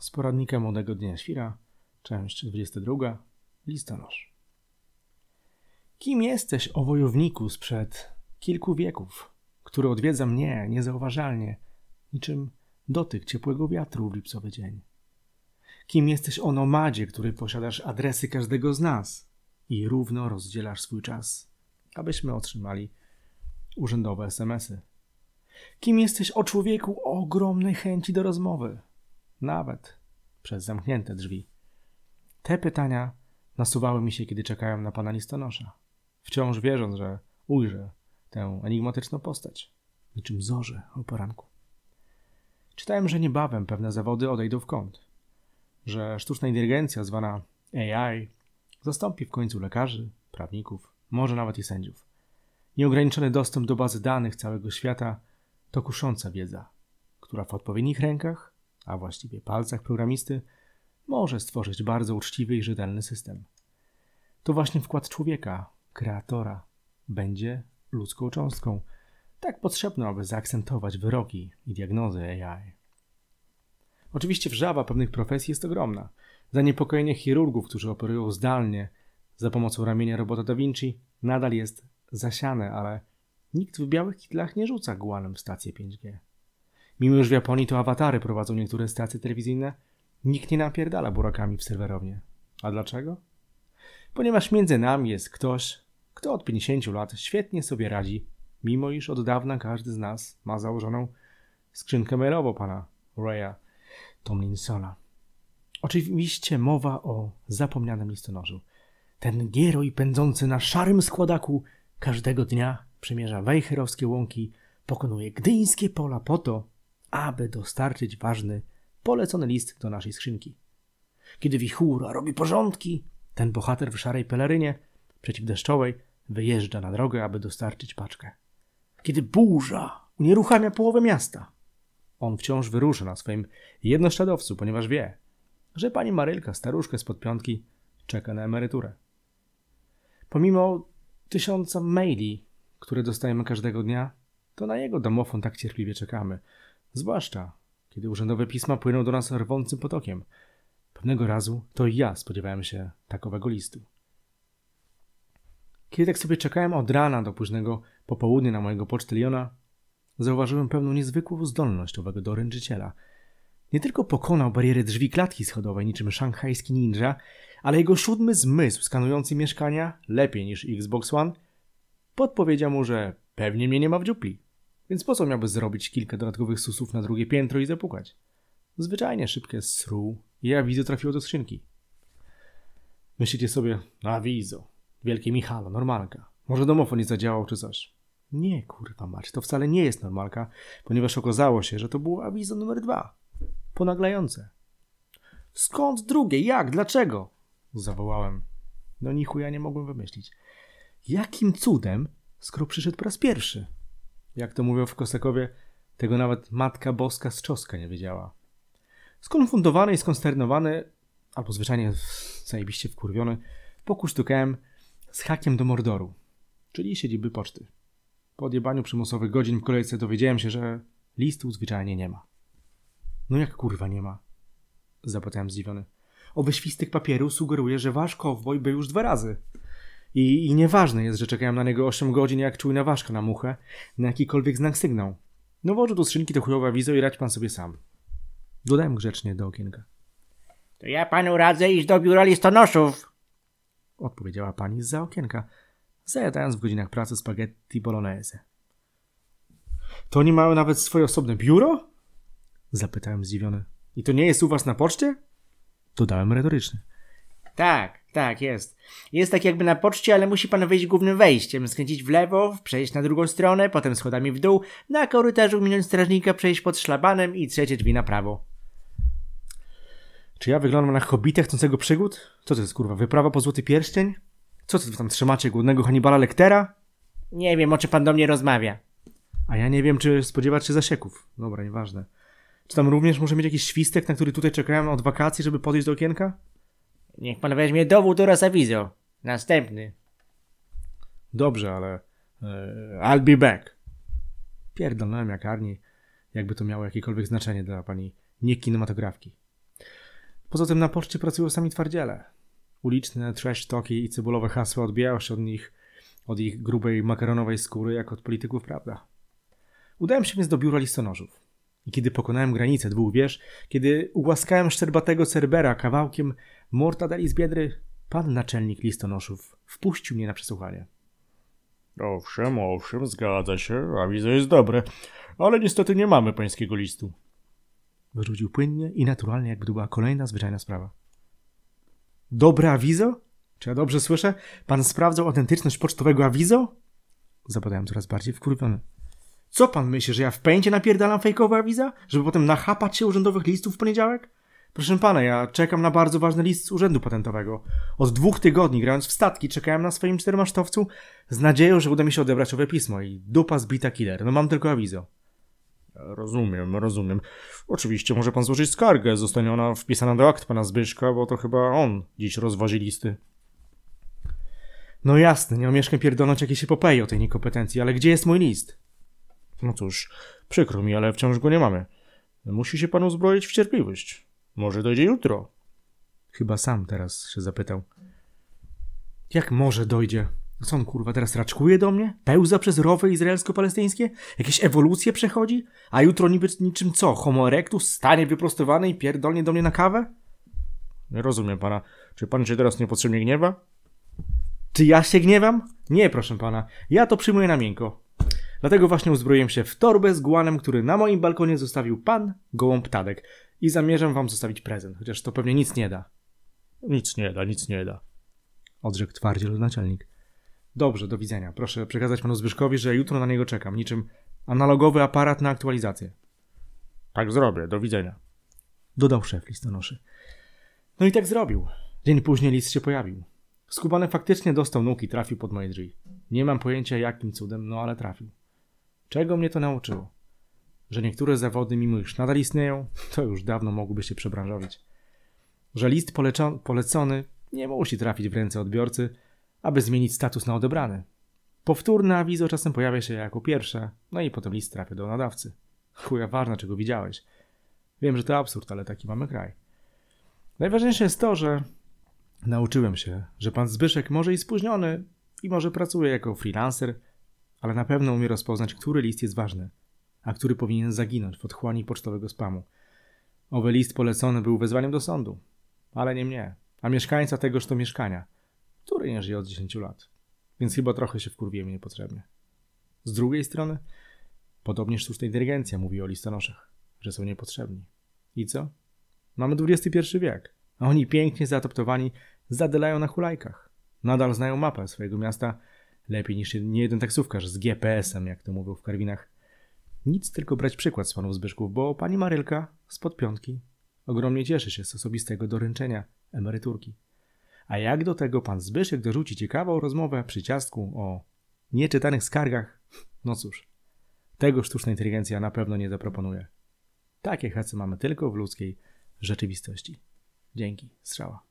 Z poradnika Młodego Dnia Świra, część 22, listonosz. Kim jesteś, o wojowniku sprzed kilku wieków, który odwiedza mnie niezauważalnie, niczym dotyk ciepłego wiatru w lipcowy dzień? Kim jesteś, o nomadzie, który posiadasz adresy każdego z nas i równo rozdzielasz swój czas, abyśmy otrzymali urzędowe SMSy? Kim jesteś, o człowieku o ogromnej chęci do rozmowy, nawet przez zamknięte drzwi? Te pytania nasuwały mi się, kiedy czekałem na pana listonosza, wciąż wierząc, że ujrzę tę enigmatyczną postać, niczym zorze o poranku. Czytałem, że niebawem pewne zawody odejdą w kąt, że sztuczna inteligencja zwana AI zastąpi w końcu lekarzy, prawników, może nawet i sędziów. Nieograniczony dostęp do bazy danych całego świata to kusząca wiedza, która w odpowiednich rękach, a właściwie palcach programisty, może stworzyć bardzo uczciwy i rzetelny system. To właśnie wkład człowieka, kreatora, będzie ludzką cząstką, tak potrzebną, aby zaakcentować wyroki i diagnozy AI. Oczywiście wrzawa pewnych profesji jest ogromna. Zaniepokojenie chirurgów, którzy operują zdalnie za pomocą ramienia robota Da Vinci, nadal jest zasiane, ale nikt w białych kitlach nie rzuca guanem w stację 5G. Mimo, że w Japonii to awatary prowadzą niektóre stacje telewizyjne, nikt nie napierdala burakami w serwerownię. A dlaczego? Ponieważ między nami jest ktoś, kto od 50 lat świetnie sobie radzi, mimo iż od dawna każdy z nas ma założoną skrzynkę mailową pana Raya Tomlinsona. Oczywiście mowa o zapomnianym listonoszu. Ten gieroj pędzący na szarym składaku każdego dnia przemierza wejherowskie łąki, pokonuje gdyńskie pola po to, aby dostarczyć ważny, polecony list do naszej skrzynki. Kiedy wichura robi porządki, ten bohater w szarej pelerynie przeciwdeszczowej wyjeżdża na drogę, aby dostarczyć paczkę. Kiedy burza unieruchamia połowę miasta, on wciąż wyrusza na swoim jednoszczadowcu, ponieważ wie, że pani Marylka, staruszkę spod piątki, czeka na emeryturę. Pomimo tysiąca maili, które dostajemy każdego dnia, to na jego domofon tak cierpliwie czekamy. Zwłaszcza, kiedy urzędowe pisma płyną do nas rwącym potokiem. Pewnego razu to i ja spodziewałem się takowego listu. Kiedy tak sobie czekałem od rana do późnego popołudnia na mojego pocztyliona, zauważyłem pewną niezwykłą zdolność owego doręczyciela. Nie tylko pokonał barierę drzwi klatki schodowej niczym szanghajski ninja, ale jego siódmy zmysł skanujący mieszkania lepiej niż Xbox One podpowiedział mu, że pewnie mnie nie ma w dziupli. Więc po co miałby zrobić kilka dodatkowych susów na drugie piętro i zapukać? Zwyczajnie szybkie sru i awizo trafiło do skrzynki. Myślicie sobie, awizo, wielkie Michalo, normalka. Może domofon nie zadziałał czy coś. Nie, kurwa mać, to wcale nie jest normalka, ponieważ okazało się, że to było awizo numer dwa. Ponaglające. Skąd drugie? Jak? Dlaczego? Zawołałem. No ni chuja nie mogłem wymyślić. Jakim cudem, skoro przyszedł po raz pierwszy? Jak to mówią w Kosakowie, tego nawet Matka Boska z Czoska nie wiedziała. Skonfundowany i skonsternowany, albo zwyczajnie zajebiście wkurwiony, pokusztukałem z hakiem do Mordoru, czyli siedziby poczty. Po odjebaniu przymusowych godzin w kolejce dowiedziałem się, że listu zwyczajnie nie ma. No jak kurwa nie ma? Zapytałem zdziwiony. Owy świstek papieru sugeruje, że wasz kowboj był już dwa razy. I, I nieważne jest, że czekałem na niego 8 godzin jak czujna ważka na muchę, na jakikolwiek znak sygnał. No włożył do skrzynki to chujowe wizo i radź pan sobie sam. Dodałem grzecznie do okienka. To ja panu radzę iść do biura listonoszów. Odpowiedziała pani z za okienka, zajadając w godzinach pracy spaghetti bolognese. To nie mają nawet swoje osobne biuro? Zapytałem zdziwiony. I to nie jest u was na poczcie? Dodałem retorycznie. Tak, tak, jest. Jest tak jakby na poczcie, ale musi pan wejść głównym wejściem, skręcić w lewo, przejść na drugą stronę, potem schodami w dół, na korytarzu minąć strażnika, przejść pod szlabanem i trzecie drzwi na prawo. Czy ja wyglądam na hobita chcącego przygód? Co to jest kurwa, wyprawa po złoty pierścień? Co ty tam trzymacie, głodnego Hannibala Lectera? Nie wiem, o czym pan do mnie rozmawia. A ja nie wiem, czy spodziewać się zasieków. Dobra, nieważne. Czy tam również może mieć jakiś świstek, na który tutaj czekałem od wakacji, żeby podejść do okienka? Niech pan weźmie dowód oraz awizo. Następny. Dobrze, ale... E, I'll be back. Pierdolnąłem jak Arni, jakby to miało jakiekolwiek znaczenie dla pani niekinematografki. Poza tym na poczcie pracują sami twardziele. Uliczne trash talki i cebulowe hasła odbijają się od nich, od ich grubej makaronowej skóry, jak od polityków, prawda? Udałem się więc do biura listonoszów. I kiedy pokonałem granicę dwóch wież, kiedy ugłaskałem szczerbatego Cerbera kawałkiem mortadeli z biedry, pan naczelnik listonoszów wpuścił mnie na przesłuchanie. Owszem, owszem, zgadza się, awizo jest dobre, ale niestety nie mamy pańskiego listu. Wyrzucił płynnie i naturalnie, jakby to była kolejna zwyczajna sprawa. Dobre awizo? Czy ja dobrze słyszę? Pan sprawdzał autentyczność pocztowego awizo? Zapytałem coraz bardziej wkurwiony. Co pan myśli, że ja w pęcie napierdalam fejkowe awiza? Żeby potem nachapać się urzędowych listów w poniedziałek? Proszę pana, ja czekam na bardzo ważny list z urzędu patentowego. Od dwóch tygodni, grając w statki, czekałem na swoim czteromasztowcu z nadzieją, że uda mi się odebrać owe pismo i dupa zbita killer. No mam tylko awizo. Rozumiem, rozumiem. Oczywiście może pan złożyć skargę, zostanie ona wpisana do akt pana Zbyszka, bo to chyba on dziś rozważy listy. No jasne, nie omieszkam pierdolnąć jakieś epopeje o tej niekompetencji, ale gdzie jest mój list? No cóż, przykro mi, ale wciąż go nie mamy. Musi się pan uzbroić w cierpliwość. Może dojdzie jutro. Chyba sam teraz się zapytał. Jak może dojdzie? Co on kurwa teraz raczkuje do mnie? Pełza przez rowy izraelsko-palestyńskie? Jakieś ewolucje przechodzi? A jutro niby niczym co? Homo erectus stanie wyprostowany i pierdolnie do mnie na kawę? Nie rozumiem pana. Czy pan się teraz niepotrzebnie gniewa? Czy ja się gniewam? Nie, proszę pana. Ja to przyjmuję na miękko. Dlatego właśnie uzbroiłem się w torbę z guanem, który na moim balkonie zostawił pan gołąb Tadek i zamierzam wam zostawić prezent, chociaż to pewnie nic nie da. Nic nie da, nic nie da. Odrzekł twardziel naczelnik. Dobrze, do widzenia. Proszę przekazać panu Zbyszkowi, że jutro na niego czekam, niczym analogowy aparat na aktualizację. Tak zrobię, do widzenia. Dodał szef listonoszy. No i tak zrobił. Dzień później list się pojawił. Skubany faktycznie dostał nóg i trafił pod moje drzwi. Nie mam pojęcia jakim cudem, no ale trafił. Czego mnie to nauczyło? Że niektóre zawody, mimo iż nadal istnieją, to już dawno mogłyby się przebranżowić. Że list polecony nie musi trafić w ręce odbiorcy, aby zmienić status na odebrany. Powtórne awizo czasem pojawia się jako pierwsze, no i potem list trafia do nadawcy. Chuja ważne, czego widziałeś. Wiem, że to absurd, ale taki mamy kraj. Najważniejsze jest to, że nauczyłem się, że pan Zbyszek może i spóźniony i może pracuje jako freelancer, ale na pewno umie rozpoznać, który list jest ważny, a który powinien zaginąć w otchłani pocztowego spamu. Owy list polecony był wezwaniem do sądu, ale nie mnie, a mieszkańca tegoż to mieszkania, który nie żyje od 10 lat. Więc chyba trochę się wkurwiłem niepotrzebnie. Z drugiej strony, podobnie sztuczna inteligencja mówi o listonoszach, że są niepotrzebni. I co? Mamy XXI wiek, a oni pięknie zaadoptowani zadylają na hulajkach. Nadal znają mapę swojego miasta lepiej niż nie jeden taksówkarz z GPS-em, jak to mówią w Karwinach. Nic, tylko brać przykład z panów Zbyszków, bo pani Marylka z podpiątki ogromnie cieszy się z osobistego doręczenia emeryturki. A jak do tego pan Zbyszek dorzuci ciekawą rozmowę przy ciastku o nieczytanych skargach, no cóż, tego sztuczna inteligencja na pewno nie zaproponuje. Takie hecy mamy tylko w ludzkiej rzeczywistości. Dzięki, strzała.